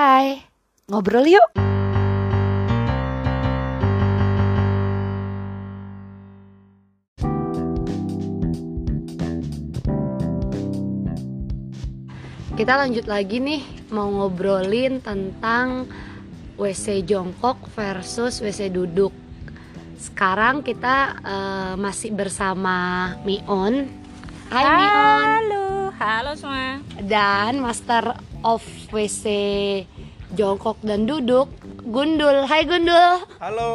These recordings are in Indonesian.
Hai, ngobrol yuk. Kita lanjut lagi nih mau ngobrolin tentang WC jongkok versus WC duduk. Sekarang kita uh, masih bersama Mion. Hai Mion. Halo, halo semua. Dan Master of WC jongkok dan duduk Gundul. Hai Gundul. Halo,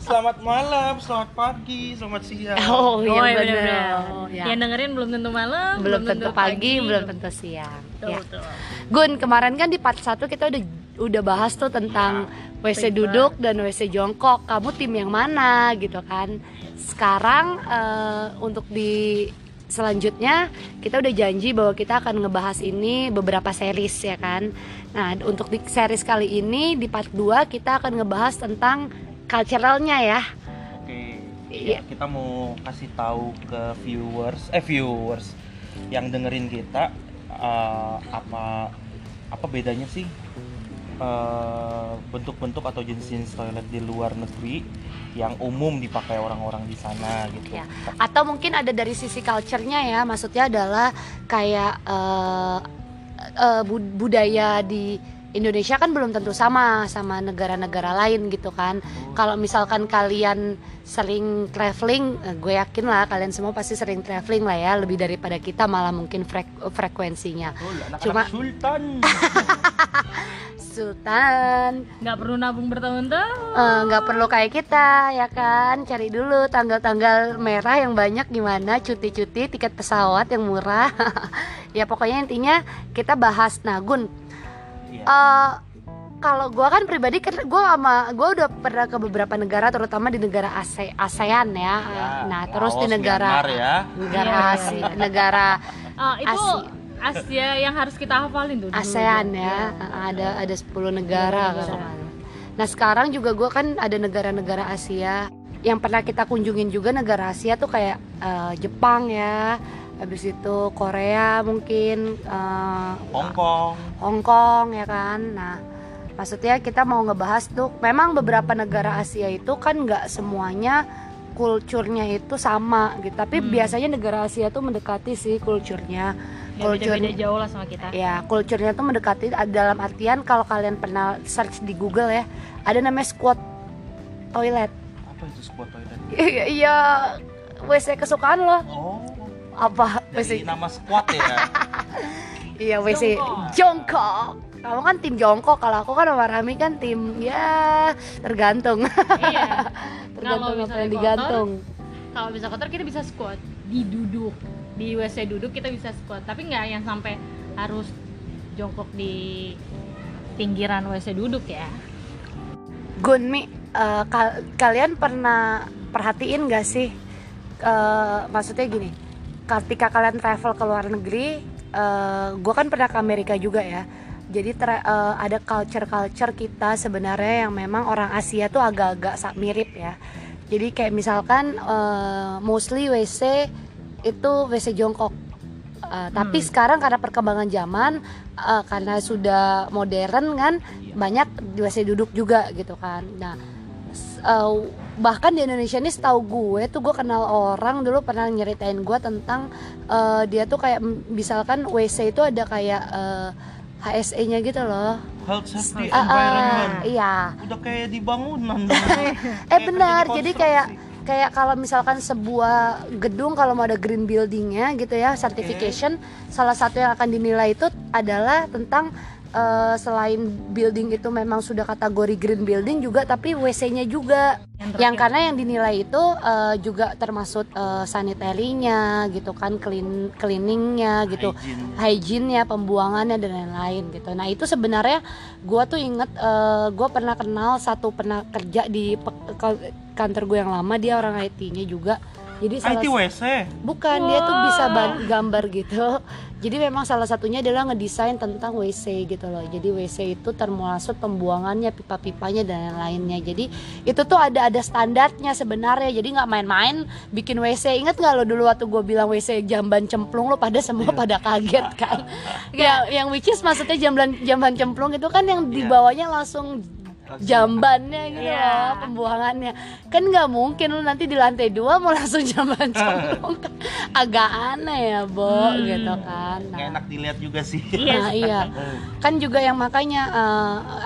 selamat malam, selamat pagi, selamat siang. Oh, iya Oh, iya, benar. Oh, ya. Yang dengerin belum tentu malam, belum tentu pagi, belum tentu siang. Betul, Ya. betul. Gun, kemarin kan di part 1 kita udah udah bahas tuh tentang WC Baik, duduk dan WC jongkok. Kamu tim yang mana gitu kan? Sekarang eh, untuk di selanjutnya kita udah janji bahwa kita akan ngebahas ini beberapa series ya kan. Nah, untuk di series kali ini di part 2 kita akan ngebahas tentang culturalnya ya. Oke, iya, kita mau kasih tahu ke viewers, eh viewers yang dengerin kita eh, apa apa bedanya sih bentuk-bentuk atau jenis-jenis toilet di luar negeri yang umum dipakai orang-orang di sana gitu. Ya. Atau mungkin ada dari sisi culture-nya ya, maksudnya adalah kayak eh, eh, bud- budaya di Indonesia kan belum tentu sama sama negara-negara lain gitu kan. Kalau misalkan kalian sering traveling, eh, gue yakin lah kalian semua pasti sering traveling lah ya, lebih daripada kita malah mungkin frek- frekuensinya. Betul, anak-anak Cuma- Sultan. Sultan Nggak perlu nabung bertahun-tahun. Eh, nggak perlu kayak kita ya kan cari dulu tanggal-tanggal merah yang banyak gimana cuti-cuti tiket pesawat yang murah ya pokoknya intinya kita bahas nah Gun Iya. eh, kalau gua kan pribadi kan gua sama gua udah pernah ke beberapa negara terutama di negara ASE- ASEAN ya, Ya, nah terus di negara Myanmar ya. negara Iya. Asia negara Ah, itu Asia. Asia yang harus kita hafalin tuh. dulu. ASEAN Iya. ya, ada ada 10 negara Negara. kan. Nah sekarang juga gue kan ada negara-negara Asia yang pernah kita kunjungin juga negara Asia tuh kayak eh, Jepang ya, habis itu Korea mungkin, eh, Hong Kong. Hong Kong ya kan. Nah maksudnya kita mau ngebahas tuh, memang beberapa negara Asia itu kan nggak semuanya kulturnya itu sama gitu, tapi Hmm. biasanya negara Asia tuh mendekati sih kulturnya. Ya, beda-beda jauh lah sama kita. Ya, kulturnya tuh mendekati dalam artian kalau kalian pernah search di Google ya, ada namanya squat toilet. Apa itu squat toilet? Iya, iya, WC kesukaan lo. Oh, Apa WC? dari nama squat ya. Iya, WC Jongkok. jongkok. Kamu kan tim jongkok, kalau aku kan sama Rami kan tim ya tergantung. iya. tergantung apa misalnya yang kotor, digantung. Kalau bisa kotor kita bisa squat di duduk. Di WC duduk kita bisa squat, tapi nggak yang sampai harus jongkok di pinggiran WC duduk ya. Gunmi, eh, kal- kalian pernah perhatiin gak sih? eh, maksudnya gini, ketika kalian travel ke luar negeri, gue kan pernah ke Amerika juga ya. Jadi eh, ada culture-culture kita sebenarnya yang memang orang Asia tuh agak-agak mirip ya. Jadi kayak misalkan eh, mostly WC itu WC jongkok. Eh, Tapi Hmm. sekarang karena perkembangan zaman, eh, karena sudah modern kan, banyak di WC duduk juga gitu kan. Nah, eh, bahkan di Indonesia ini setahu gue tuh gue kenal orang dulu pernah nyeritain gue tentang eh, dia tuh kayak misalkan WC itu ada kayak eh, HSE-nya gitu loh. Health safety Ah, ah, environment. iya. Udah kayak di bangunan dong. Eh benar, jadi kayak kayak kalau misalkan sebuah gedung kalau mau ada green buildingnya gitu ya certification salah satu yang akan dinilai itu adalah tentang eh, selain building itu memang sudah kategori green building juga tapi WC-nya juga yang karena yang dinilai itu eh, juga termasuk eh, sanitarinya gitu kan clean cleaningnya gitu Hygiene. hygiene-nya, pembuangannya dan lain-lain gitu. Nah itu sebenarnya gue tuh inget gue pernah kenal satu pernah kerja di pe- kantor gue yang lama dia orang IT-nya juga. Jadi salah IT WC bukan dia tuh bisa gambar gitu. Jadi memang salah satunya adalah ngedesain tentang WC gitu loh. Jadi WC itu termasuk pembuangannya pipa-pipanya dan lain-lainnya jadi itu tuh ada ada standarnya sebenarnya. Jadi nggak main-main bikin WC inget nggak lo dulu waktu gue bilang WC jamban cemplung lo pada semua pada kaget kan? Yang yang which is maksudnya jamban jamban cemplung itu kan yang di Iya. bawahnya langsung jambannya gitu Iya. loh pembuangannya. Kan nggak mungkin lu nanti di lantai dua mau langsung jamban cemplung. Agak aneh ya bo Hmm. gitu kan. Nggak nah, enak dilihat juga sih. Iya nah, iya. Kan juga yang makanya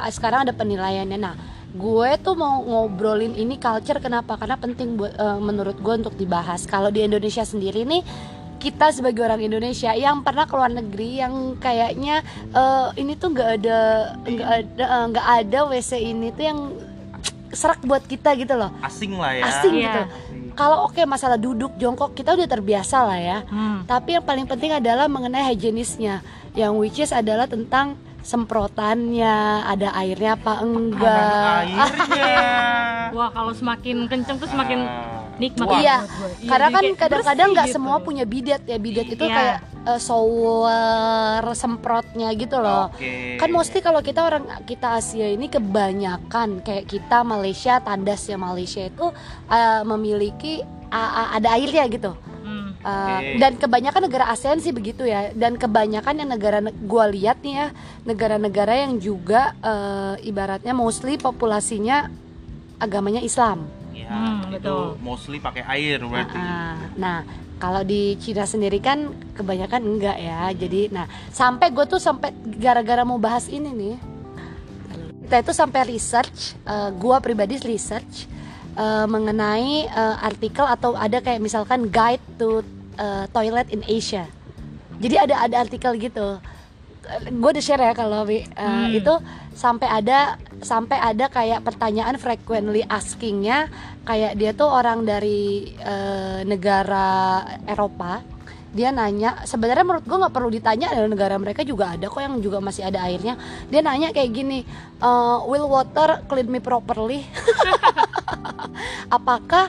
eh, sekarang ada penilaiannya. Nah gue tuh mau ngobrolin ini culture kenapa? Karena penting buat eh, menurut gue untuk dibahas. Kalau di Indonesia sendiri nih kita sebagai orang Indonesia yang pernah keluar negeri yang kayaknya eh, ini tuh nggak ada nggak ada eh, nggak ada WC ini tuh yang serak buat kita gitu loh asing lah ya asing Iya. gitu kalau oke masalah duduk jongkok kita udah terbiasa lah ya Hmm. tapi yang paling penting adalah mengenai higienisnya yang which is adalah tentang semprotannya ada airnya apa enggak airnya Wah kalau semakin kenceng tuh semakin Ah. Nikmat Wah. Iya. Iya, karena kan kadang-kadang nggak semua gitu. punya bidet ya bidet itu Iya. kayak eh, shower semprotnya gitu loh Oke. kan mostly kalau kita orang kita Asia ini kebanyakan kayak kita Malaysia tandas ya Malaysia itu eh, memiliki a- ada airnya gitu Hmm. Uh, Oke. dan kebanyakan negara ASEAN sih begitu ya dan kebanyakan yang negara gua lihat nih ya negara-negara yang juga uh, ibaratnya mostly populasinya agamanya Islam ya. Hmm, itu betul. mostly pakai air berarti. Ah, nah kalau di Cina sendiri kan kebanyakan enggak ya. Jadi nah sampai gue tuh sampai gara-gara mau bahas ini nih. Kita itu sampai research eh, gua pribadi research eh, mengenai eh, artikel atau ada kayak misalkan guide to eh, toilet in Asia. Jadi ada ada artikel gitu gue udah share ya kalau Wi. Eh, Hmm. itu sampai ada sampai ada kayak pertanyaan frequently askingnya kayak dia tuh orang dari eh, negara Eropa dia nanya sebenarnya menurut gue nggak perlu ditanya dari negara mereka juga ada kok yang juga masih ada airnya dia nanya kayak gini eh, will water clean me properly apakah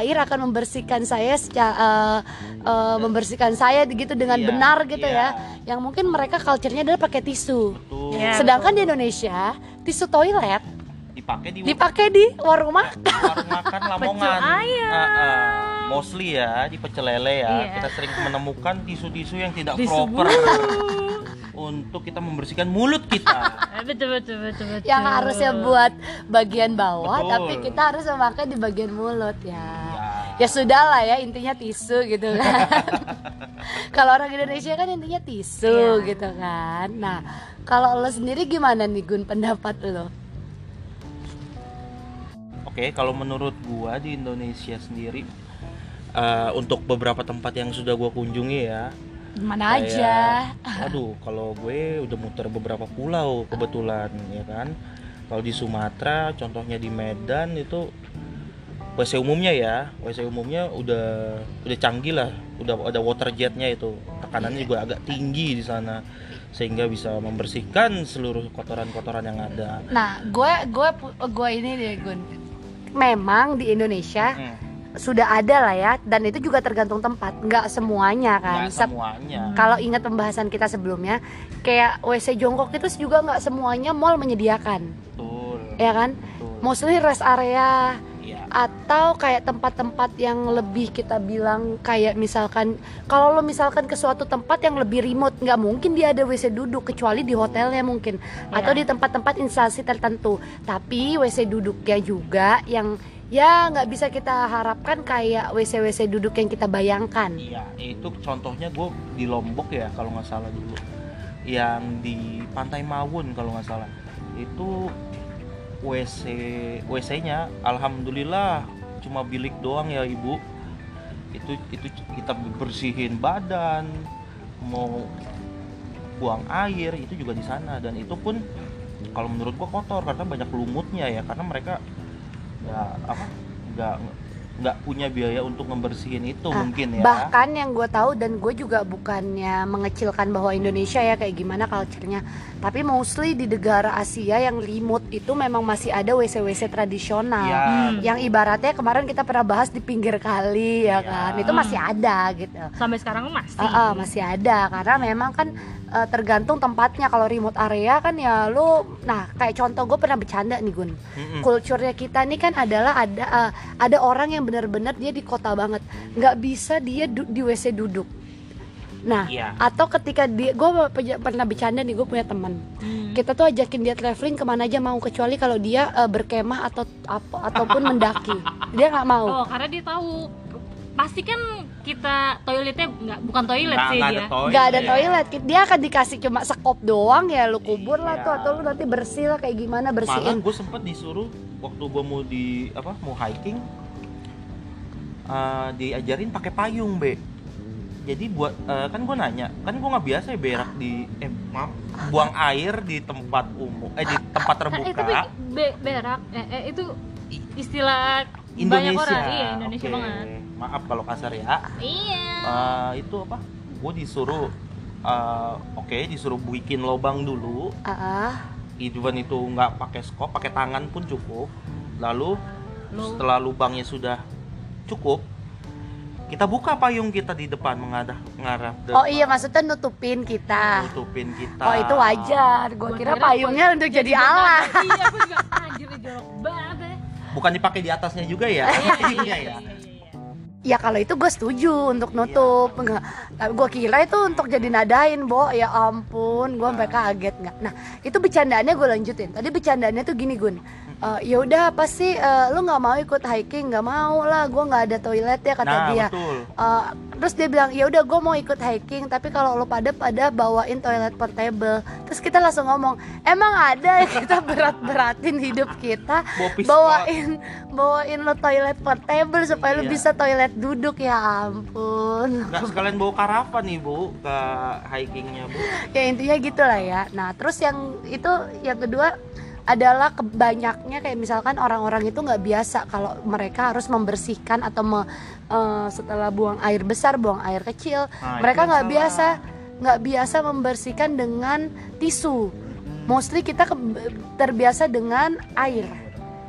air akan membersihkan saya secara membersihkan saya gitu dengan Iya, benar gitu iya. ya yang mungkin mereka culture-nya adalah pakai tisu Betul. Iya. sedangkan di Indonesia tisu toilet dipakai di dipakai di warung makan di warung makan Lamongan. ayam. Ah, ah. mostly ya di pecel lele ya. Iya. Kita sering menemukan tisu-tisu yang tidak Tisu proper untuk kita membersihkan mulut kita. Betul betul betul betul. yang harusnya buat bagian bawah Betul. tapi kita harus memakai di bagian mulut ya Ya. ya sudah lah ya intinya tisu gitu kan kalau orang Indonesia kan intinya tisu Iya. gitu kan nah kalau lo sendiri gimana nih Gun pendapat lo Oke, kalau menurut gua di Indonesia sendiri eh, untuk beberapa tempat yang sudah gua kunjungi ya. Mana kayak- aja. Aduh, kalau gue udah muter beberapa pulau kebetulan ya kan. Kalau di Sumatera, contohnya di Medan itu WC umumnya ya, WC umumnya udah udah canggih lah, udah ada water jetnya itu, tekanannya juga agak tinggi di sana. Sehingga bisa membersihkan seluruh kotoran-kotoran yang ada. nah gue gue gue ini deh Gun. Memang di Indonesia Hmm, sudah ada lah ya dan itu juga tergantung tempat nggak semuanya kan nggak semuanya. kalau ingat pembahasan kita sebelumnya kayak WC jongkok itu juga nggak semuanya mall menyediakan Betul. ya kan betul. mostly rest area Iya. atau kayak tempat-tempat yang lebih kita bilang kayak misalkan kalau lo misalkan ke suatu tempat yang lebih remote nggak mungkin dia ada WC duduk kecuali di hotelnya mungkin atau di tempat-tempat instansi tertentu tapi WC duduknya juga yang ya nggak bisa kita harapkan kayak WC WC duduk yang kita bayangkan. Iya, itu contohnya gue di Lombok ya kalau nggak salah dulu, yang di Pantai Mawun kalau nggak salah, itu WC WC-nya, alhamdulillah cuma bilik doang ya ibu, itu itu kita bersihin badan, mau buang air itu juga di sana. Dan itu pun kalau menurut gua kotor karena banyak lumutnya ya karena mereka ya apa nggak nggak punya biaya untuk ngebersihin itu Ah, mungkin ya Bahkan yang gue tahu dan gue juga bukannya mengecilkan bahwa Indonesia ya kayak gimana culture-nya. Tapi mostly di negara Asia yang remote itu memang masih ada WC-WC tradisional. ya Hmm. Yang ibaratnya kemarin kita pernah bahas di pinggir kali ya Ya. kan. Itu masih ada gitu. sampai sekarang masih Ah, ah, masih ada karena memang kan eh, tergantung tempatnya. Kalau remote area kan ya lu nah kayak contoh gue pernah bercanda nih Gun. Mm-mm. kulturnya kita nih kan adalah ada eh, ada orang yang benar-benar dia di kota banget. Nggak bisa dia du- di WC duduk. Nah Iya. atau ketika dia gue pernah bercanda nih gue punya teman. Hmm. kita tuh ajakin dia traveling ke mana aja mau kecuali kalau dia eh, berkemah atau apa ataupun mendaki. Dia nggak mau. Oh karena dia tahu. Pasti kan kita toiletnya nggak bukan toilet Nggak- sih nggak dia. ada toilet. nggak ada toilet. Dia akan dikasih cuma sekop doang ya lu kubur lah Iya. tuh atau lu nanti bersih lah kayak gimana malah bersihin gue sempet disuruh waktu gue mau di apa mau hiking eh, diajarin pakai payung be. Jadi buat eh, kan gue nanya kan gue nggak biasa ya berak di eh maaf buang air di tempat umum eh di tempat Nah, eh, terbuka. tapi be- berak eh, eh, itu istilah banyak Indonesia. Orang iya Indonesia Oke. banget. Maaf kalau kasar ya. Iya. Eh, itu apa? Gue disuruh eh, oke disuruh bikin lobang dulu. Ah, ah. even itu nggak pakai skop pakai tangan pun cukup. Lalu Lu- setelah lubangnya sudah cukup kita buka payung kita di depan mengadah ngarah oh iya maksudnya nutupin kita. Tutupin kita. Oh itu wajar. Gue Gua kira kira payungnya untuk jadi apa? iya aku juga anjir jorok banget. Bukan dipakai di atasnya juga ya? Iya ya ya kalau itu gue setuju untuk nutup. Nggak tapi gue kira itu untuk jadi nadain bo. Ya ampun gue sampai kaget nggak. Nah itu bercandaannya gue lanjutin. Tadi bercandaannya tuh gini gun Eh, ya udah apa sih? Eh, lu nggak mau ikut hiking? Nggak mau lah gue nggak ada toilet ya kata nah dia. betul. Eh, terus dia bilang ya udah gue mau ikut hiking tapi kalau lo pada pada bawain toilet portable. Terus kita langsung ngomong emang ada ya kita berat-beratin hidup kita? Bawain bawain lo toilet portable supaya Iya. bisa toilet duduk. Ya ampun. Nggak sekalian bawa karavan nih bu ke hikingnya bu. Ya intinya gitulah ya. Nah terus yang itu yang kedua adalah kebanyaknya kayak misalkan orang-orang itu nggak biasa kalau mereka harus membersihkan atau me- eh, setelah buang air besar buang air kecil Nah, mereka nggak biasa nggak biasa membersihkan dengan tisu. Mostly kita ke- terbiasa dengan air.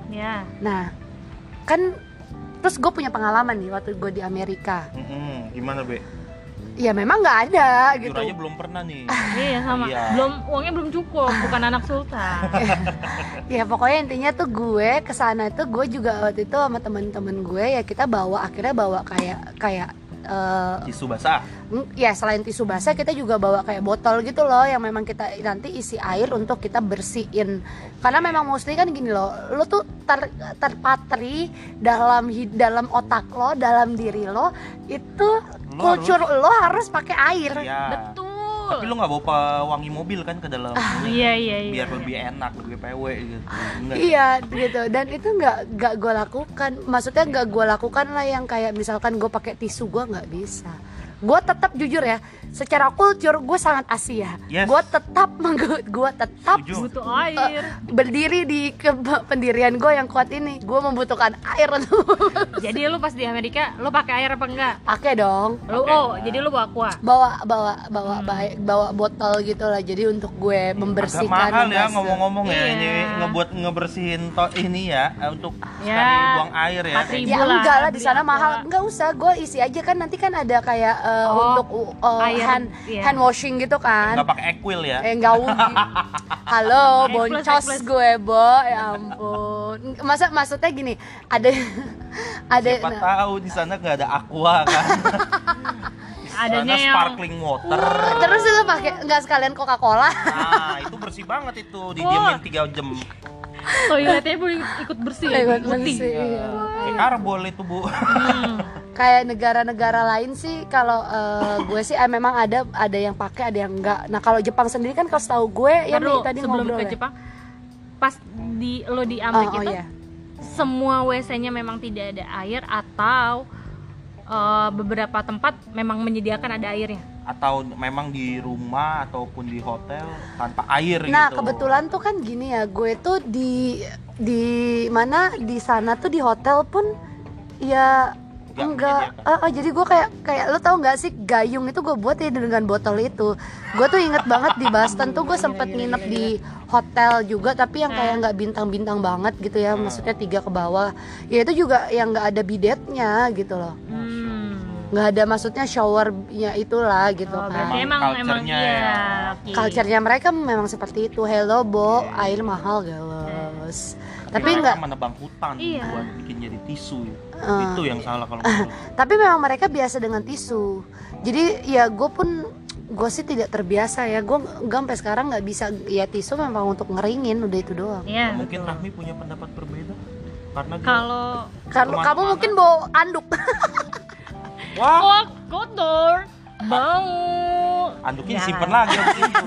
Ya. Nah kan terus gue punya pengalaman nih waktu gue di Amerika. Mm-mm, gimana be ya memang nggak ada gitu. jujur aja belum pernah nih. Iya sama. Iya. belum uangnya belum cukup bukan anak sultan. Ya pokoknya intinya tuh gue ke sana tuh gue juga waktu itu sama temen-temen gue ya kita bawa akhirnya bawa kayak kayak eh, tisu basah? Ya selain tisu basah kita juga bawa kayak botol gitu loh yang memang kita nanti isi air untuk kita bersihin. Karena memang mostly kan gini loh lo tuh ter, terpatri dalam hid- dalam otak lo dalam diri lo itu Lo kultur lo harus pakai air. Iya. betul. Tapi lu nggak bawa pewangi mobil kan ke dalam ini? iya iya iya. Biar lebih enak lebih PW gitu. Enggak. Iya gitu. Dan itu nggak nggak gue lakukan. Maksudnya nggak gue lakukan lah yang kayak misalkan gue pakai tisu gue nggak bisa gue tetap jujur ya secara kultur gue sangat Asia. Yes. gue tetap gue tetap butuh air. berdiri di ke- pendirian gue yang kuat ini. Gue membutuhkan air. Jadi lu pas di Amerika lu pakai air apa enggak? Pakai dong. Lu Pakai. oh jadi lu bawa aqua bawa bawa bawa Hmm. baik bawa botol gitu lah. Jadi untuk gue agak membersihkan mahal ya ngomong-ngomong ya. Iya. ini ngebuat ngebersihin to ini ya eh, untuk Ya, sekali buang air ya. 4.000 Ya enggak lah di sana mahal. Enggak usah, gue isi aja. Kan nanti kan ada kayak uh, Oh, untuk uh, air, hand iya. hand washing gitu kan. nggak pakai equil ya Eh enggak ugi. Halo, boncos gue, Bo. Ya ampun. Masa maksudnya gini, ada ada siapa nah, tahu di sana nggak ada aqua kan Di sana Adanya yang- sparkling water terus lu pakai enggak sekalian Coca-Cola. nah itu bersih banget itu didiemin tiga jam toiletnya pun ikut bersih Ikut putih. bersih, iya. kayak karbol itu bu Hmm. Kayak negara-negara lain sih kalau uh, gue sih eh, memang ada ada yang pakai, ada yang enggak. Nah, kalau Jepang sendiri kan kalau setahu gue ya nih tadi sebelum ngobrol ke ya. Jepang pas di lo di Oh, Amerika oh itu iya. semua WC-nya memang tidak ada air atau eh, beberapa tempat memang menyediakan ada airnya. Atau memang di rumah ataupun di hotel tanpa air Nah gitu? kebetulan tuh kan gini ya, gue tuh di di mana di sana tuh di hotel pun ya Nggak enggak. Ah, ah, jadi gue kayak kayak lo tau nggak sih gayung itu gue buat ya dengan botol itu. Gue tuh inget banget di Boston tuh gue sempet nginep di hotel juga tapi yang kayak nggak bintang-bintang banget gitu ya maksudnya tiga ke bawah. Ya itu juga yang nggak ada bidetnya gitu loh. Hmm. Nggak ada maksudnya showernya itulah gitu Oh, kan Emang emang iya. ya. oke. culture-nya mereka memang seperti itu hello bo air mahal galos tapi mereka nggak menebang hutan Iya. buat bikin jadi tisu ya. Eh. itu yang salah kalau menurut tapi memang mereka biasa dengan tisu jadi ya gue pun gue sih tidak terbiasa ya gue sampai sekarang nggak bisa ya tisu memang untuk ngeringin udah itu doang Iya. mungkin betul. Rahmi punya pendapat berbeda karena Kalau kamu mungkin bawa anduk wah. Oh kotor bau. anduknya Ya. disimpan lagi habis itu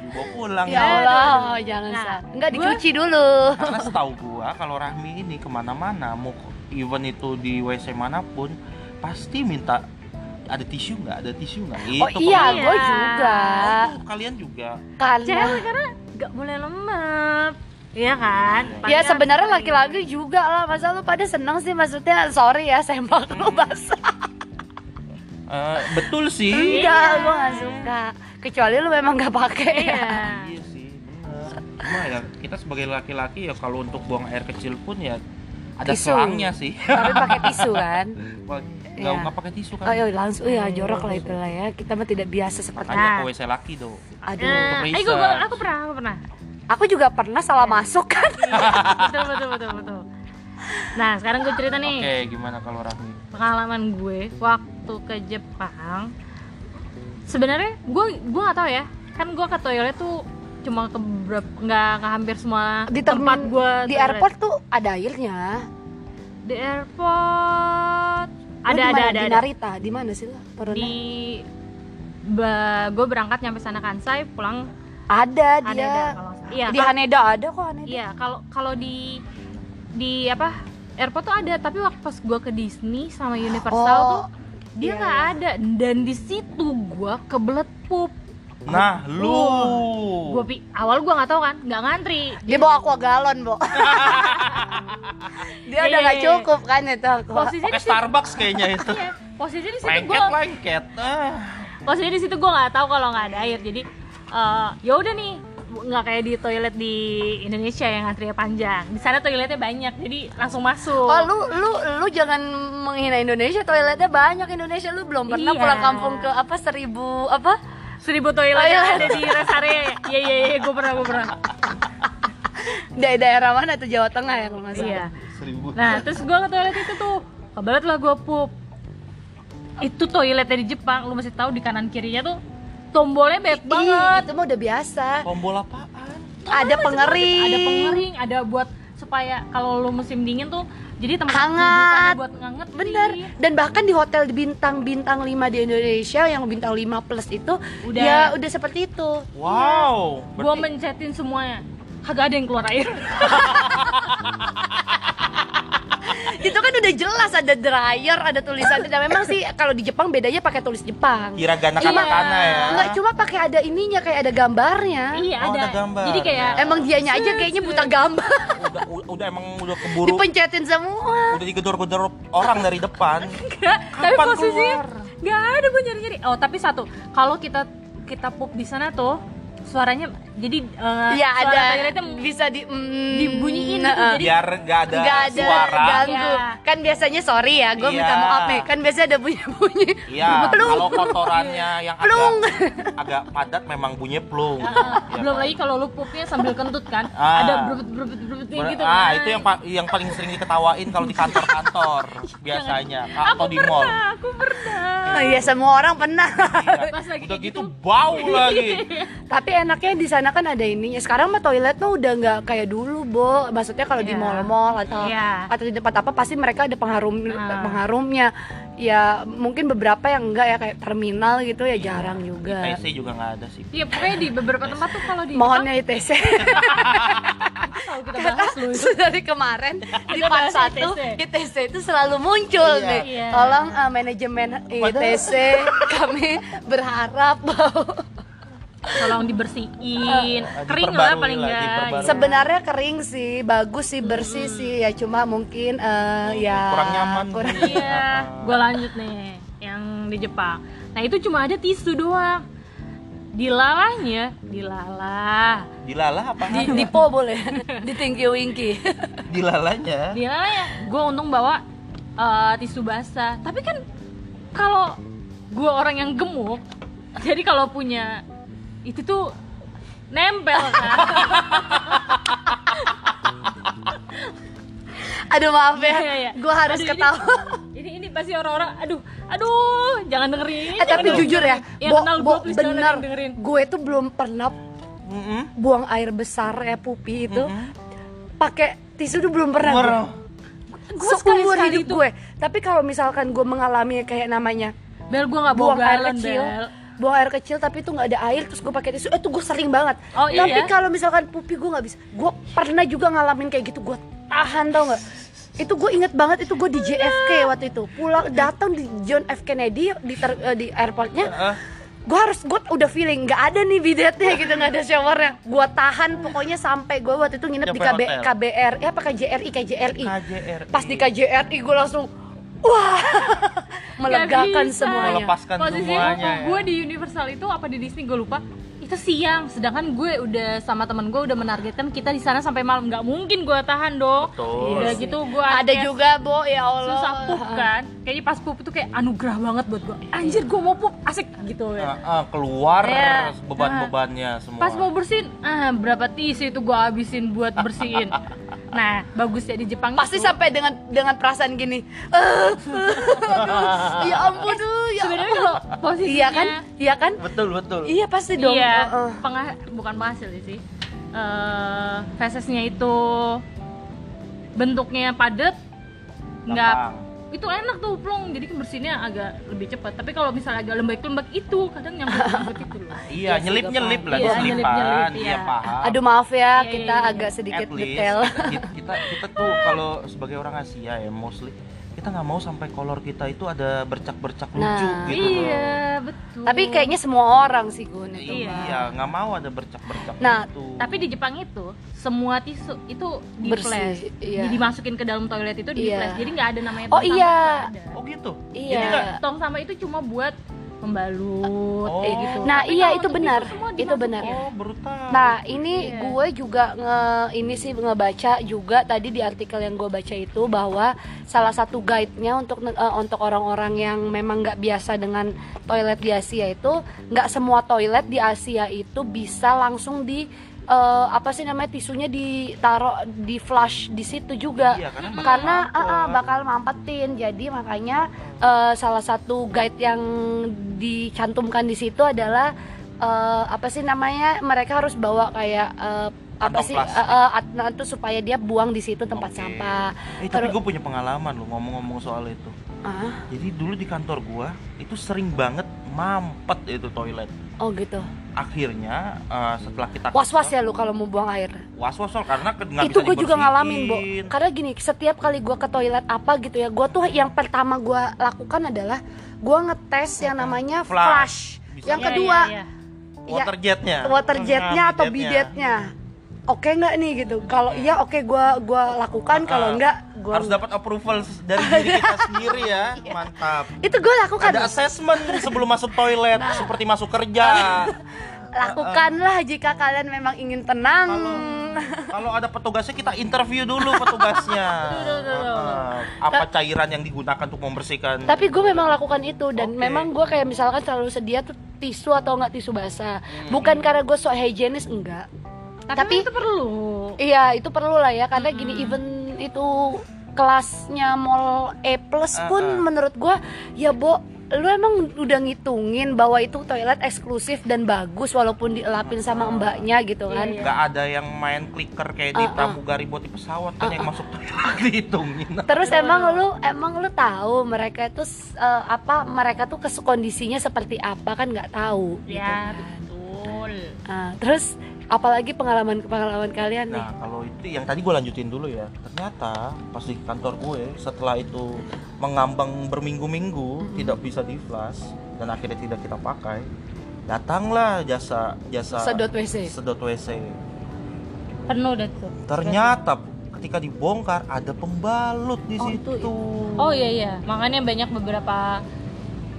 dibawa pulang. Ya Allah jangan Nah, sa nggak gua- dicuci dulu. Karena setahu gua kalau Rahmi ini ke mana-mana mau event itu di WC mana pun pasti minta ada tisu nggak? Ada tisu nggak? Oh Itu iya gue Iya. juga. Oh, kalian juga. Karena Cewek karena nggak boleh lemep. Iya kan? ya Pasti sebenarnya harus laki-laki juga lah. Masa lu pada seneng sih? Maksudnya sorry ya sempak lu basah Eh, betul sih enggak gue gak suka kecuali lu memang gak pakai Iya. Iya sih, benar. Cuma ya kita sebagai laki-laki ya kalau untuk buang air kecil pun ya ada Tisu. selangnya sih. tapi pakai tisu kan Nggak Iya. nggak pakai tisu kan? Oh iya langsung ya jorok lah itu lah ya. Kita mah tidak biasa seperti Makanya Nah. WC laki do. Aduh. Eh, gua- aku pernah, aku pernah. Aku juga pernah salah masuk kan. betul, betul, betul, betul. Nah, sekarang gue cerita nih Oke, gimana kalau Rahmi? pengalaman gue waktu ke Jepang. Sebenarnya gue gue nggak tahu ya. Kan gue ke toilet tuh cuma ke berapa nggak nggak hampir semua Di tempat gue Di airport tuh ada airnya. di airport ada di ada mana? ada di ada Narita. Di mana sih lo? Turunnya? di gue berangkat nyampe sana Kansai pulang Ada dia. Haneda kalau iya di Haneda ada kok Haneda. iya kalau kalau di di apa airport tuh ada tapi waktu pas gue ke Disney sama Universal Oh, tuh dia iya, nggak ada dan di situ gue kebelet pup Nah, lu. gue pi awal gue nggak tahu kan nggak ngantri Dia bawa aqua galon, Bo. dia udah Iya, nggak iya, cukup kan itu aqua. posisinya Pakai Starbucks kayaknya itu. iya, posisinya di situ gue Lengket, lengket. Ah. posisinya di situ gue nggak tahu kalau nggak ada air jadi eh, ya udah nih nggak kayak di toilet di Indonesia yang antrinya panjang. Di sana toiletnya banyak jadi langsung masuk. Oh lu lu lu jangan menghina Indonesia toiletnya banyak Indonesia. Lu belum pernah Iya. pulang kampung ke apa seribu apa? Seribu toilet yang Toilet. ada di rest area iya iya iya gue pernah gue pernah. Dari daerah mana tuh? Jawa Tengah ya kalau nggak salah. iya. Seribu. nah terus gue ke toilet itu tuh kebelet lah gue pup. Itu toiletnya di Jepang lu mesti tahu di kanan kirinya tuh tombolnya banyak Ih, banget itu mah udah biasa. Tombol apaan? Ada pengering. ada pengering ada buat supaya kalau lu musim dingin tuh jadi tempat Hangat. buat nganget Bener. Dan bahkan di hotel bintang bintang 5 di Indonesia yang bintang 5 plus itu Udah. ya udah seperti itu. Wow. gua Berarti mencetin semuanya kagak ada yang keluar air itu kan udah jelas ada dryer, ada tulisannya. Dan memang sih kalau di Jepang bedanya pakai tulis Jepang. kira gana katakana ya. Enggak cuma pakai ada ininya kayak ada gambarnya. iya Oh, ada. ada gambar. jadi kayak Emang dianya aja kayaknya buta gambar. Udah, udah emang udah keburu Dipencetin semua. udah digedor-gedor orang dari depan. Enggak, tapi Kapan posisinya keluar? nggak ada gue nyari-nyari oh tapi satu kalau kita kita pup di sana tuh suaranya jadi eh, Iya suara ada toiletnya bisa di mm, dibunyiin gitu, nah, jadi- Biar gak ada, nggak ada suara. ganggu. Iya. Kan biasanya sorry ya, gue minta Iya. maaf nih. Kan biasanya ada bunyi-bunyi. Iya, Plung. kalau kotorannya yang Plung. agak agak padat memang bunyinya plung. Eh, Iya belum kan? lagi kalau lu pupnya sambil kentut kan Ah. ada berubut berubut berubutnya Ber- gitu ah, kan. itu yang pa- yang paling sering diketawain kalau di kantor-kantor biasanya atau di mall. pernah aku pernah Oh, iya semua orang pernah. Iya. Pas lagi Udah gitu gitu. bau lagi. Tapi enaknya di sana kan ada ininya. Sekarang mah toilet mah udah nggak kayak dulu, Bo. Maksudnya kalau di Iya. mall-mall atau Iya. atau di tempat apa pasti mereka ada pengharum Ah. pengharumnya. Ya mungkin beberapa yang enggak ya kayak terminal gitu ya jarang juga. ITC juga nggak ada sih. Iya pokoknya di beberapa tempat tuh kalau di Mohonnya ITC. kalau kita bahas lu itu dari kemarin di part satu ITC. ITC itu selalu muncul Iya. nih. Iya. Tolong uh, manajemen ITC kami berharap bahwa tolong dibersihin. Ah, kering lah paling enggak. Sebenarnya kering sih, bagus sih, bersih sih. Ya cuma mungkin eh, ya kurang nyaman kurang- iya. Gue lanjut nih yang di Jepang. Nah itu cuma ada tisu doang. Dilalahnya dilala Dilalah apa? di, di po boleh, di tingki wingki. Dilalanya. dilalahnya? Gue untung bawa eh, tisu basah. Tapi kan kalau gue orang yang gemuk jadi kalau punya itu tuh nempel kan Aduh maaf ya, Iya, iya, iya. gue harus Aduh, ini- ketawa. ini ini pasti orang-orang aduh aduh jangan dengerin Eh, tapi jangan jujur ya, dengerin. yang Bo, kenal Bo, gue please jangan bener, dengerin gue tuh belum pernah Mm-mm. buang air besar ya pupi itu pakai tisu tuh belum pernah. Orang. Gue Seumur hidup gue. Tapi kalau misalkan gue mengalami kayak namanya Bel gue nggak buang air kecil, Bel buang air kecil tapi itu nggak ada air terus gue pakai tisu, eh, itu gue sering banget. Oh, tapi iya? kalau misalkan pupi gue nggak bisa, gue pernah juga ngalamin kayak gitu, gue tahan tau nggak? Itu gue inget banget itu gue di JFK waktu itu. Pulang datang di John F. Kennedy di ter- eh, di airportnya. Gue harus gue udah feeling nggak ada nih bidetnya gitu nggak ada showernya. Gue tahan pokoknya sampai gue waktu itu nginep di KB, hotel. KBR ya apa KJRI KJRI KJRI. pas di KJRI gue langsung wah melegakan bisa. semuanya Melepaskan posisi semuanya, ya. gue di Universal itu apa di Disney gue lupa itu siang sedangkan gue udah sama temen gue udah menargetkan kita di sana sampai malam nggak mungkin gue tahan dong Betul. udah Iya gitu gue ada juga bo ya Allah susah pup kan kayaknya pas pup itu kayak anugerah banget buat gue anjir gue mau pup asik gitu ya Ah, ah, keluar Iya. beban-bebannya semua. pas mau bersihin ah berapa tisu itu gue habisin buat bersihin nah bagus ya di Jepang pasti itu, sampai dengan dengan perasaan gini eh, aduh, ya ampun tuh ya sebenarnya kalau posisinya iya kan iya kan betul betul. iya pasti dong Iya, Heeh. pengha- bukan penghasil sih. Eh, fesesnya itu bentuknya padat, nggak Gampang. Itu enak tuh plong jadi kan bersihnya agak lebih cepat tapi kalau misalnya agak lembek-lembek itu kadang nyampe lembek itu loh Iya, nyelip-nyelip lah, Iya, selipan. nyelip-nyelip, Iya, iya. paham. aduh maaf ya Iya, kita iya, iya. agak sedikit At least, detail kita, kita kita tuh kalau sebagai orang Asia ya mostly kita nggak mau sampai kolor kita itu ada bercak-bercak lucu Nah, gitu loh. iya betul Tapi kayaknya semua orang sih Gun itu. Iya. Iya, nggak mau ada bercak-bercak Nah, gitu. tapi di Jepang itu semua tisu itu di Bersih, flash iya. jadi dimasukin ke dalam toilet itu di Iya. flash jadi nggak ada namanya Oh, tong sampah, iya. ada. Oh gitu. Iya. Jadi tong sampah itu cuma buat membalut Oh. kayak gitu Nah, Tapi iya itu benar. Itu benar. Oh. Nah, ini Iya. gue juga nge ini sih ngebaca juga tadi di artikel yang gue baca itu bahwa salah satu guide-nya untuk eh, untuk orang-orang yang memang nggak biasa dengan toilet di Asia itu nggak semua toilet di Asia itu bisa langsung di eh, apa sih namanya tisunya ditaruh di flush di situ juga. Iya, karena bakal karena mampet. ah, bakal mampetin jadi makanya eh, salah satu guide yang dicantumkan di situ adalah eh, apa sih namanya mereka harus bawa kayak eh, apa sih at- nah, itu supaya dia buang di situ tempat Oke. sampah Eh, tapi gue punya pengalaman loh ngomong-ngomong soal itu. ah Jadi dulu di kantor gua itu sering banget mampet itu toilet. oh gitu. Akhirnya eh, setelah kita was was ya lu kalau mau buang air? Was was karena ke- nggak itu bisa gue juga ngalamin bo. Karena gini setiap kali gue ke toilet apa gitu ya gue tuh yang pertama gue lakukan adalah gue ngetes yang namanya Flush. flush, yang Iya, kedua iya, iya. ya, water jetnya water jetnya atau bidetnya oke nggak nih gitu. Kalau iya oke gua gua lakukan. Kalau Ah, enggak gua harus dapat approval dari diri kita sendiri ya. Mantap. Itu gue lakukan. Ada assessment sebelum masuk toilet Nah. seperti masuk kerja. Lakukanlah jika kalian memang ingin tenang. Kalau ada petugasnya kita interview dulu petugasnya. Ah, apa cairan yang digunakan untuk membersihkan? Tapi gue memang lakukan itu dan Oke. memang gue kayak misalkan selalu sedia tuh tisu atau enggak tisu basah. Bukan karena gue sok higienis enggak tapi, Tapi- itu perlu. iya itu perlu lah ya karena gini even itu kelasnya mall E plus pun Ah, ah. menurut gue ya bo lu emang udah ngitungin bahwa itu toilet eksklusif dan bagus walaupun dielapin sama mbaknya gitu kan. Iya, nggak ada yang main clicker kayak di Ah, ah. pramugari buat di pesawat kan yang masuk toilet dihitungin. Terus emang lu emang lu tahu mereka itu eh, apa mereka tuh kondisinya seperti apa kan nggak tahu gitu ya kan. betul. Nah, terus apalagi pengalaman pengalaman kalian nih? Nah kalau itu yang tadi gue lanjutin dulu ya. Ternyata pas di kantor gue setelah itu mengambang berminggu-minggu Tidak bisa di flash dan akhirnya tidak kita pakai datanglah jasa jasa Sedot WC. sedot WC penuh deh tuh. Ternyata ketika dibongkar ada pembalut di Oh, situ. itu oh iya iya. Makanya banyak beberapa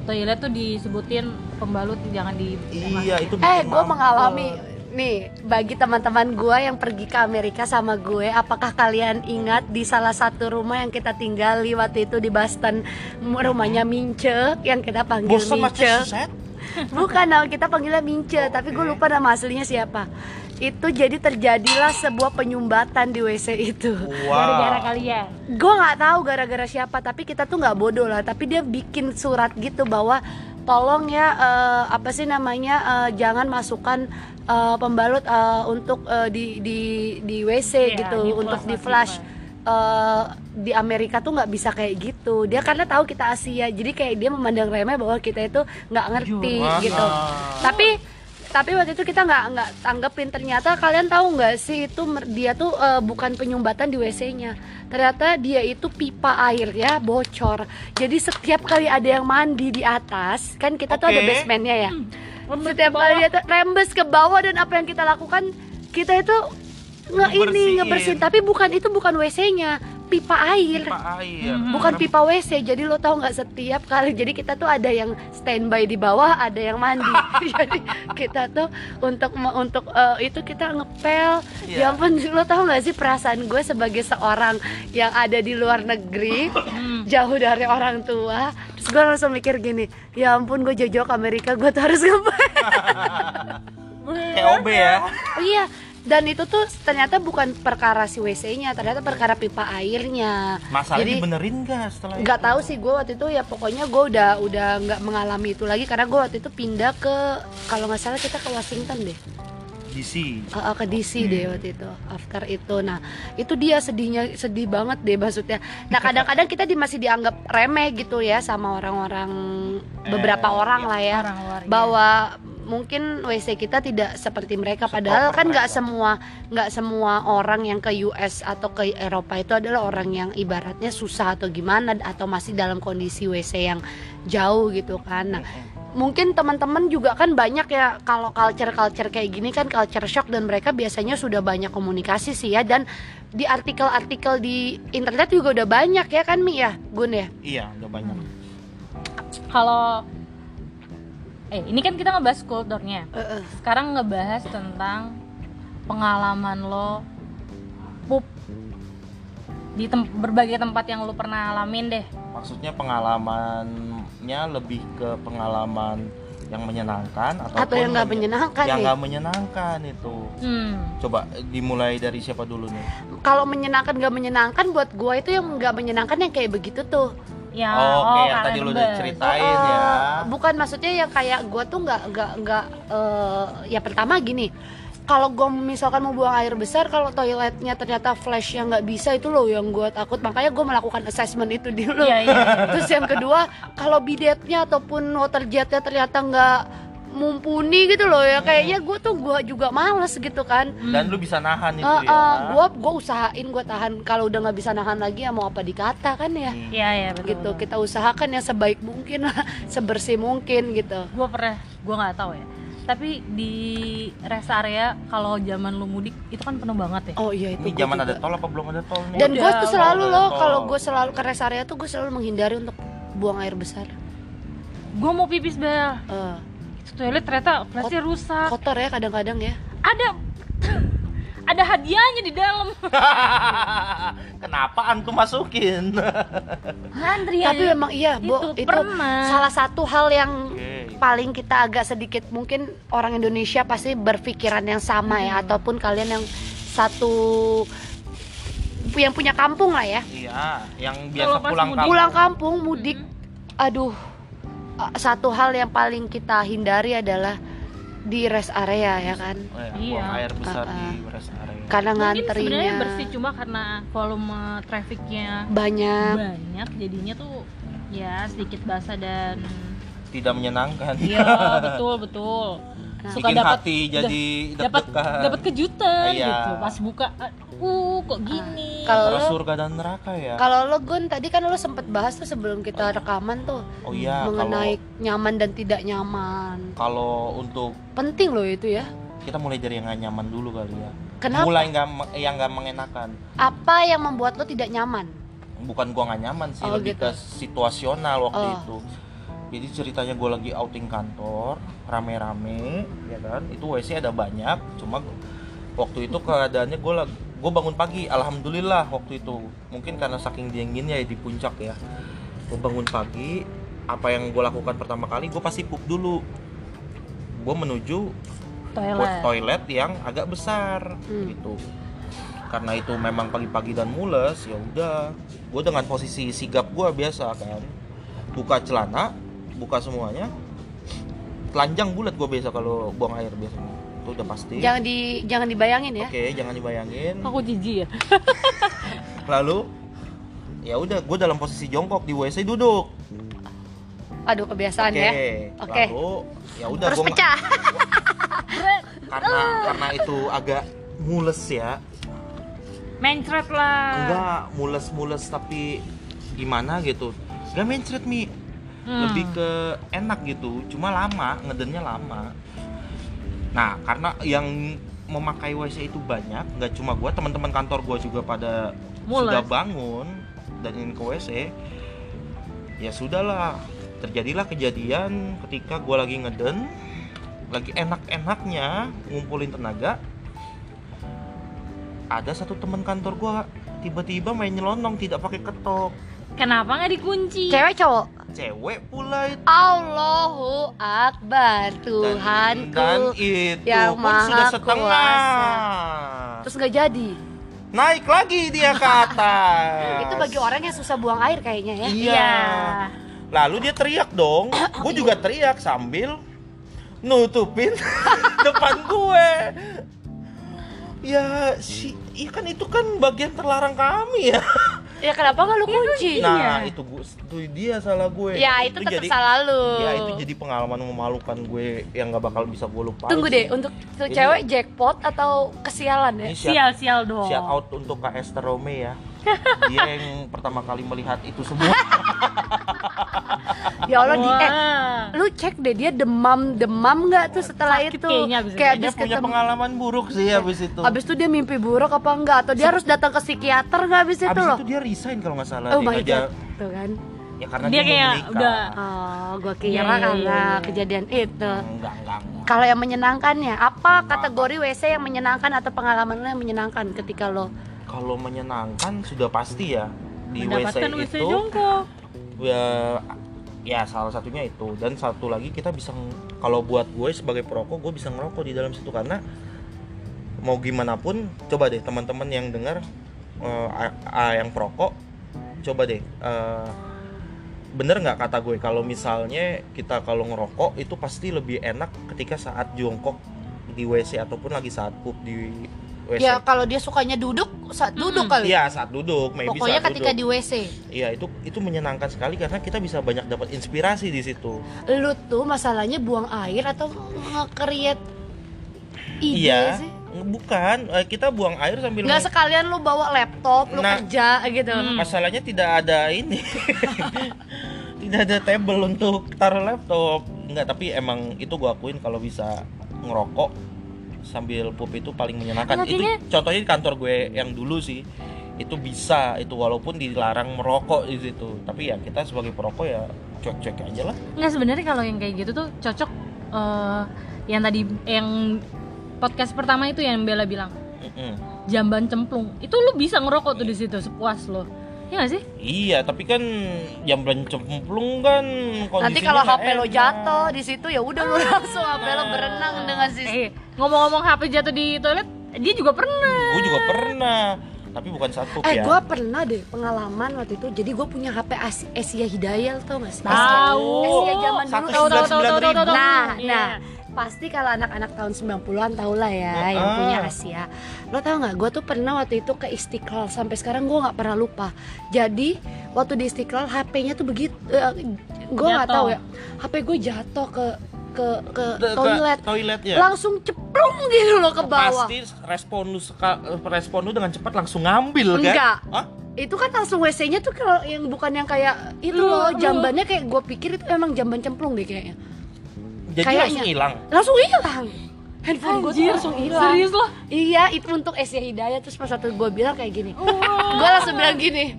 toilet tuh disebutin pembalut jangan di iya itu Eh, gue mengalami nih bagi teman-teman gue yang pergi ke Amerika sama gue, apakah kalian ingat di salah satu rumah yang kita tinggali waktu itu di Boston, rumahnya Mince yang kita panggil Boston Mince. Bukan, nama kita panggilnya Mince, tapi gue lupa nama aslinya siapa. Itu jadi terjadilah sebuah penyumbatan di WC itu. gara-gara wow kalian gue nggak tahu gara-gara siapa tapi kita tuh nggak bodoh lah tapi dia bikin surat gitu bahwa tolong ya eh, apa sih namanya eh, jangan masukkan eh, pembalut eh, untuk eh, di di di WC Iya, gitu di untuk di flash. di Eh, di Amerika tuh nggak bisa kayak gitu. Dia karena tahu kita Asia jadi kayak dia memandang remeh bahwa kita itu nggak ngerti Wah. gitu. Tapi tapi waktu itu kita nggak nggak tanggepin. Ternyata kalian tahu nggak sih itu dia tuh eh, bukan penyumbatan di WC-nya ternyata dia itu pipa air ya bocor. Jadi setiap kali ada yang mandi di atas kan kita tuh ada basementnya ya. Rembes setiap kali dia tuh rembes ke bawah dan apa yang kita lakukan kita itu nge ini Ngebersihin. ngebersihin. Tapi bukan itu bukan WC-nya pipa air pipa air Mhm. bukan pipa WC jadi lo tau nggak setiap kali jadi kita tuh ada yang standby di bawah ada yang mandi jadi kita tuh untuk untuk eh, itu kita ngepel Iya. ya ampun lo tau nggak sih perasaan gue sebagai seorang yang ada di luar negeri Hmm. jauh dari orang tua terus gue langsung mikir gini ya ampun gue jauh-jauh ke Amerika gue tuh harus ngepel KOB ya Oh iya, dan itu tuh ternyata bukan perkara si WC-nya, ternyata perkara pipa airnya. masalah Jadi dibenerin gak setelah nggak itu? tahu sih gue waktu itu ya pokoknya gue udah udah nggak mengalami itu lagi karena gue waktu itu pindah ke kalau nggak salah kita ke Washington deh, DC Eh, eh, ke DC deh waktu itu. After itu, nah itu dia sedihnya sedih banget deh maksudnya. Nah kadang-kadang kita di, masih dianggap remeh gitu ya sama orang-orang beberapa Eh, orang iya. lah ya Orang luar, iya. bahwa mungkin WC kita tidak seperti mereka padahal kan nggak semua nggak semua orang yang ke US atau ke Eropa itu adalah orang yang ibaratnya susah atau gimana atau masih dalam kondisi WC yang jauh gitu kan nah mungkin teman-teman juga kan banyak ya kalau culture culture kayak gini kan culture shock dan mereka biasanya sudah banyak komunikasi sih ya. Dan di artikel-artikel di internet juga udah banyak ya kan Mi ya Gun ya? Iya udah banyak. Kalau eh ini kan kita ngebahas kulturnya. Eh, eh. sekarang ngebahas tentang pengalaman lo pup di tem- berbagai tempat yang lo pernah alamin deh. Maksudnya pengalamannya lebih ke pengalaman yang menyenangkan atau atau yang nggak menyenangkan yang nih nggak menyenangkan itu. Hmm. coba dimulai dari siapa dulu nih? Kalau menyenangkan gak menyenangkan buat gua itu yang nggak menyenangkan yang kayak begitu tuh. Ya oh, oke yang kalian tadi lu udah ceritain Oh, ya. Bukan maksudnya yang kayak gua tuh nggak nggak nggak eh, ya pertama gini kalau gua misalkan mau buang air besar kalau toiletnya ternyata flash yang nggak bisa itu loh yang gua takut makanya gua melakukan assessment itu dulu Iya, iya. terus yang kedua kalau bidetnya ataupun water jetnya ternyata nggak mumpuni gitu loh ya kayaknya gua tuh gua juga males gitu kan dan lu bisa nahan itu Eh, ya eh, gua gua usahain gua tahan kalau udah nggak bisa nahan lagi ya mau apa dikata kan ya Hmm. Iya ya betul. gitu kita usahakan yang sebaik mungkin lah sebersih mungkin gitu Gue pernah, gue nggak tahu ya. Tapi di rest area kalau zaman lu mudik itu kan penuh banget ya. oh iya itu ini zaman juga. ada tol apa belum ada tol nih dan gue tuh selalu loh kalau gue selalu ke rest area tuh gue selalu menghindari untuk buang air besar Gue mau pipis bel. Eh, Itu toilet ternyata flashnya rusak. kotor ya kadang-kadang ya Ada ada hadiahnya di dalam. kenapa antum masukin Antri tapi memang iya bu itu itu, pernah. salah satu hal yang. Paling kita agak sedikit mungkin orang Indonesia pasti berpikiran yang sama ya ataupun kalian yang satu yang punya kampung lah ya iya yang Kalau biasa pas pulang mudik. kampung pulang kampung mudik aduh uh, satu hal yang paling kita hindari adalah di rest area ya kan Oh ya, Iya. buang air besar Uh-uh. di rest area karena Mungkin sebenarnya bersih cuma karena volume trafficnya banyak banyak jadinya tuh ya sedikit basah dan tidak menyenangkan Iya, betul, betul. bikin hati jadi dapat dapat kejutan Iya. gitu. Pas buka, uh kok gini. Kalau Antara lo surga dan neraka ya kalau lo Gun tadi kan lo sempet bahas tuh sebelum kita rekaman tuh oh iya mengenai kalau nyaman dan tidak nyaman. kalau untuk Penting loh itu ya. kita mulai dari yang gak nyaman dulu kali ya Kenapa? mulai nggak me- yang nggak mengenakan Apa yang membuat lo tidak nyaman? bukan gua nggak nyaman sih Oh, lebih gitu. ke situasional waktu Oh. itu jadi ceritanya gue lagi outing kantor rame-rame ya kan? Itu WC ada banyak cuma waktu itu keadaannya gue gue bangun pagi alhamdulillah waktu itu. Mungkin karena saking dinginnya ya di puncak ya. Gue bangun pagi apa yang gue lakukan pertama kali gue pasti pup dulu. Gue menuju toilet. toilet yang agak besar Hmm. gitu. Karena itu memang pagi-pagi dan mules ya udah. Gue dengan posisi sigap gue biasa kan buka celana buka semuanya telanjang bulat gue biasa kalau buang air biasanya itu udah pasti Jangan di jangan dibayangin ya. oke jangan dibayangin Aku jijik ya. lalu ya udah gue dalam posisi jongkok di wc duduk Aduh kebiasaan oke ya. Oke. lalu ya udah Terus gua pecah. karena karena itu agak mules ya Mencret lah. enggak mules-mules tapi gimana gitu gak mencret mi Hmm. lebih ke enak gitu cuma lama ngedennya lama nah karena yang memakai WC itu banyak nggak cuma gua teman-teman kantor gua juga pada Mules. sudah bangun dan ingin ke WC ya sudahlah terjadilah kejadian ketika gua lagi ngeden lagi enak-enaknya ngumpulin tenaga ada satu teman kantor gua tiba-tiba main nyelonong tidak pakai ketok Kenapa nggak dikunci? Cewek cowok. Cewek pula itu. Allahu Akbar dan, Tuhanku. dan itu yang pun maha sudah setengah. Terus nggak jadi. naik lagi dia ke atas. Itu bagi orang yang susah buang air kayaknya ya. iya. Lalu dia teriak dong. Gue juga teriak sambil nutupin depan gue. Ya si kan itu kan bagian terlarang kami ya Ya kenapa nggak lu kunci? nah itu gue itu dia salah gue Ya itu tetap jadi salah lu. ya itu jadi pengalaman memalukan gue yang nggak bakal bisa gue lupain Tunggu deh, untuk cewek jackpot atau kesialan ya? Sial-sial dong. shout out untuk Kak Esther Rome ya dia yang pertama kali melihat itu semua Ya Allah, di, eh, lu cek deh dia demam demam nggak tuh setelah Sakit itu? kayaknya abis itu. dia abis punya ketemu. pengalaman buruk sih habis itu Abis itu dia mimpi buruk apa enggak? Atau dia harus datang ke psikiater nggak abis itu habis loh? itu dia resign kalau nggak salah Oh dia tuh kan? ya karena Dia dia, kayak menikah udah- Oh, gua kira Iya, iya, karena iya, iya. kejadian itu. enggak enggak enggak Kalau yang menyenangkannya, apa kategori WC yang menyenangkan atau pengalaman lo yang menyenangkan ketika lo kalau menyenangkan sudah pasti ya. Di WC WC itu jongkok. ya ya salah satunya itu. Dan satu lagi kita bisa kalau buat gue sebagai perokok gue bisa ngerokok di dalam situ. Karena mau gimana pun coba deh teman-teman yang dengar a- a- yang perokok coba deh eh, bener nggak kata gue? Kalau misalnya kita kalau ngerokok itu pasti lebih enak ketika saat jongkok di WC ataupun lagi saat pup di WC Ya kalau dia sukanya duduk, saat duduk kali. Iya saat duduk, maybe Pokoknya saat ketika duduk. di WC, Iya itu itu menyenangkan sekali karena kita bisa banyak dapat inspirasi di situ. lu tuh masalahnya buang air atau nge-create ide iya, sih? bukan eh, kita buang air sambil Nggak sekalian lu bawa laptop, lu Nah. kerja gitu. Hmm. masalahnya tidak ada ini, tidak ada table untuk taruh laptop. Enggak, tapi emang itu gua akuin kalau bisa ngerokok sambil pup itu paling menyenangkan. Artinya- Itu contohnya di kantor gue yang dulu sih itu bisa itu walaupun dilarang merokok di situ. Tapi ya kita sebagai perokok ya cuek-cuek aja lah. Nggak sebenarnya kalau yang kayak gitu tuh cocok eh, yang tadi yang podcast pertama itu yang Bella bilang. Mm-mm. jamban cemplung. Itu lu bisa ngerokok tuh di situ sepuas lo. Ya nggak sih? Iya, tapi kan jam cemplung kan Nanti kalau HP lo jatuh di situ ya udah lu langsung HP lo berenang dengan si eh ngomong-ngomong HP jatuh di toilet dia juga pernah Gue juga pernah, tapi bukan satu Eh, ya. gue pernah deh pengalaman waktu itu. Jadi gue punya HP As- Asia Hidayah tau gak sih? tahu Asia zaman dulu. Tahu tahu tahu tahu tahu tahu Nah, Iya. nah, pasti kalau anak-anak tahun 90-an tau lah ya yang Ah. punya Asia. Lo tau nggak? Gue tuh pernah waktu itu ke Istiqlal sampai sekarang gue nggak pernah lupa. Jadi waktu di Istiqlal HP-nya tuh begitu, gue nggak Jatuh. tahu ya. HP gue jatuh ke ke ke Ke- toilet, toilet ya langsung ceplung gitu loh ke bawah. pasti respon lu seka- respon lu dengan cepat langsung ngambil kan Enggak. Hah? Itu kan langsung WC-nya tuh kalau yang bukan yang kayak itu loh, jambannya kayak gue pikir itu emang jamban cemplung deh kayaknya. jadi Kayaknya. langsung hilang Langsung hilang. Handphone gue langsung hilang. serius lo? Iya, itu untuk Asia Hidayah terus pas waktu gue bilang kayak gini. gue langsung bilang gini.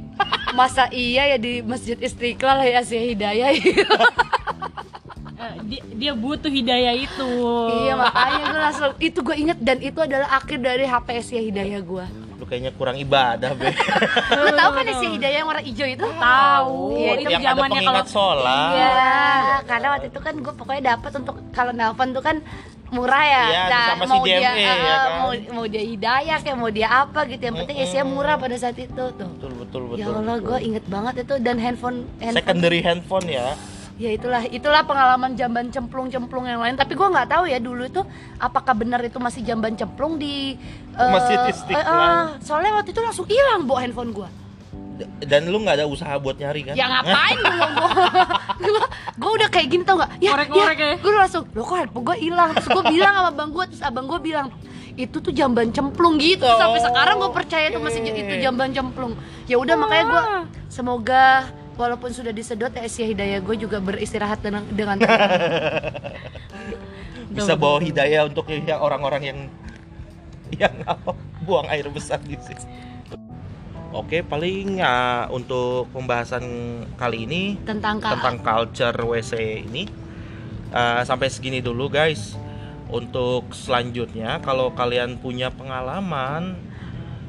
Masa iya ya di Masjid Istiqlal ya Asia Hidayah? Eh, dia, dia butuh hidayah itu iya, makanya gue langsung itu gue inget dan itu adalah akhir dari HP Asia Hidayah gue. lu kayaknya kurang ibadah be Lu tahu kan Asia Hidayah yang warna hijau itu? tahu Iya, itu yang ada zamannya pengingat kalau sholat Iya, karena waktu itu kan gue pokoknya dapat untuk kalau nelpon tuh kan murah ya. Iya, Dan sama si mau dia DMA, ya kan? mau mau dia hidayah kayak mau dia apa gitu. Yang penting Asia murah pada saat itu tuh. betul betul betul Ya Allah, gue inget banget itu dan handphone, handphone secondary handphone ya ya itulah itulah pengalaman jamban cemplung-cemplung yang lain. Tapi gue nggak tahu ya dulu itu apakah benar itu masih jamban cemplung di eh, Masjid Istiqlal. eh, eh, soalnya waktu itu langsung hilang bawa handphone gue. Dan lu nggak ada usaha buat nyari kan Ya ngapain belum gue Gue udah kayak gini tau gak Ya, Korek-korek ya. Gue langsung Loh kok handphone gue hilang Terus gue bilang sama abang gue Terus abang gue bilang itu tuh jamban cemplung gitu sampai Oh, sekarang gue percaya tuh masih oke. itu jamban cemplung ya udah makanya gue semoga walaupun sudah disedot ya Asia Hidayah gue juga beristirahat dengan dengan bisa bawa hidayah untuk yang orang-orang yang yang apa buang air besar di sini. Oke, paling ya untuk pembahasan kali ini tentang tentang culture WC ini eh, sampai segini dulu guys. Untuk selanjutnya kalau kalian punya pengalaman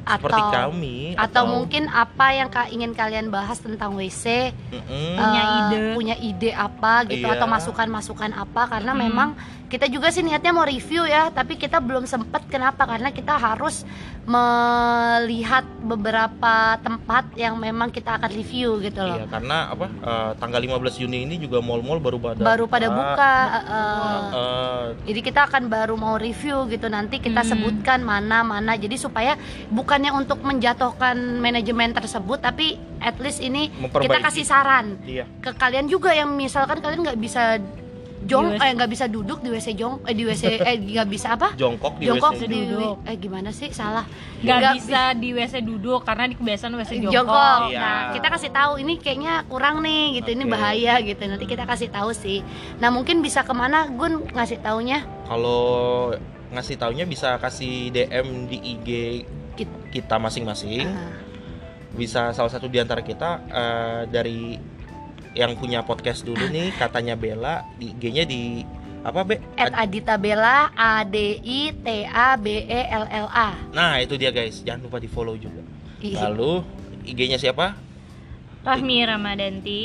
seperti atau kami atau mungkin apa yang ka- ingin kalian bahas tentang WC Mm-mm. Punya eh, ide. punya ide apa gitu Iya. atau masukan-masukan apa karena Hmm. memang kita juga sih niatnya mau review ya tapi kita belum sempet kenapa karena kita harus melihat beberapa tempat yang memang kita akan review gitu loh Iya, karena apa? eh, tanggal 15 Juni ini juga mall-mall baru pada baru pada buka eh, eh. Eh, jadi kita akan baru mau review gitu nanti kita Hmm. sebutkan mana mana jadi supaya bukannya untuk menjatuhkan manajemen tersebut tapi at least ini kita kasih saran iya. ke kalian juga yang misalkan kalian nggak bisa jong Di WC. eh nggak bisa duduk di WC jong. Eh di WC eh nggak bisa apa? Jongkok di jongkok WC. di Duduk. eh gimana sih? Salah. Nggak bisa di WC duduk karena di kebiasaan WC jongkok, jongkok. Iya. nah kita kasih tahu ini kayaknya kurang nih gitu. Ini Oke. bahaya gitu. Nanti kita kasih tahu sih. Nah mungkin bisa ke mana? Gun ngasih taunya. Kalau ngasih taunya bisa kasih DM di IG Kit- kita masing-masing. Bisa salah satu di antara kita eh, dari yang punya podcast dulu nih katanya Bella di IG-nya di apa Be? at Adita Bella A D I T A B E L L A Nah, itu dia guys. Jangan lupa di-follow juga. Ih, Lalu IG-nya siapa? Rahmi Ramadanti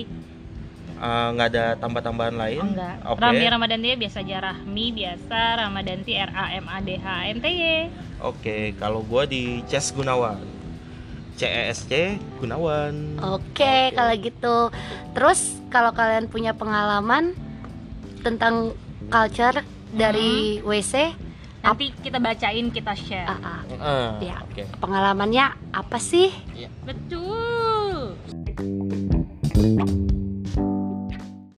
Eh, nggak ada tambah-tambahan lain. oh, enggak Oke. Rahmi Ramadanti ya biasa aja Rahmi biasa Ramadanti R A M A D H N T Y Oke, kalau gua di Ces Gunawan. C E Gunawan. Oke, kalau gitu. Terus kalau kalian punya pengalaman tentang culture dari WC, nanti kita bacain kita share ah, ah, Eh, Ya. Oke. pengalamannya apa sih? betul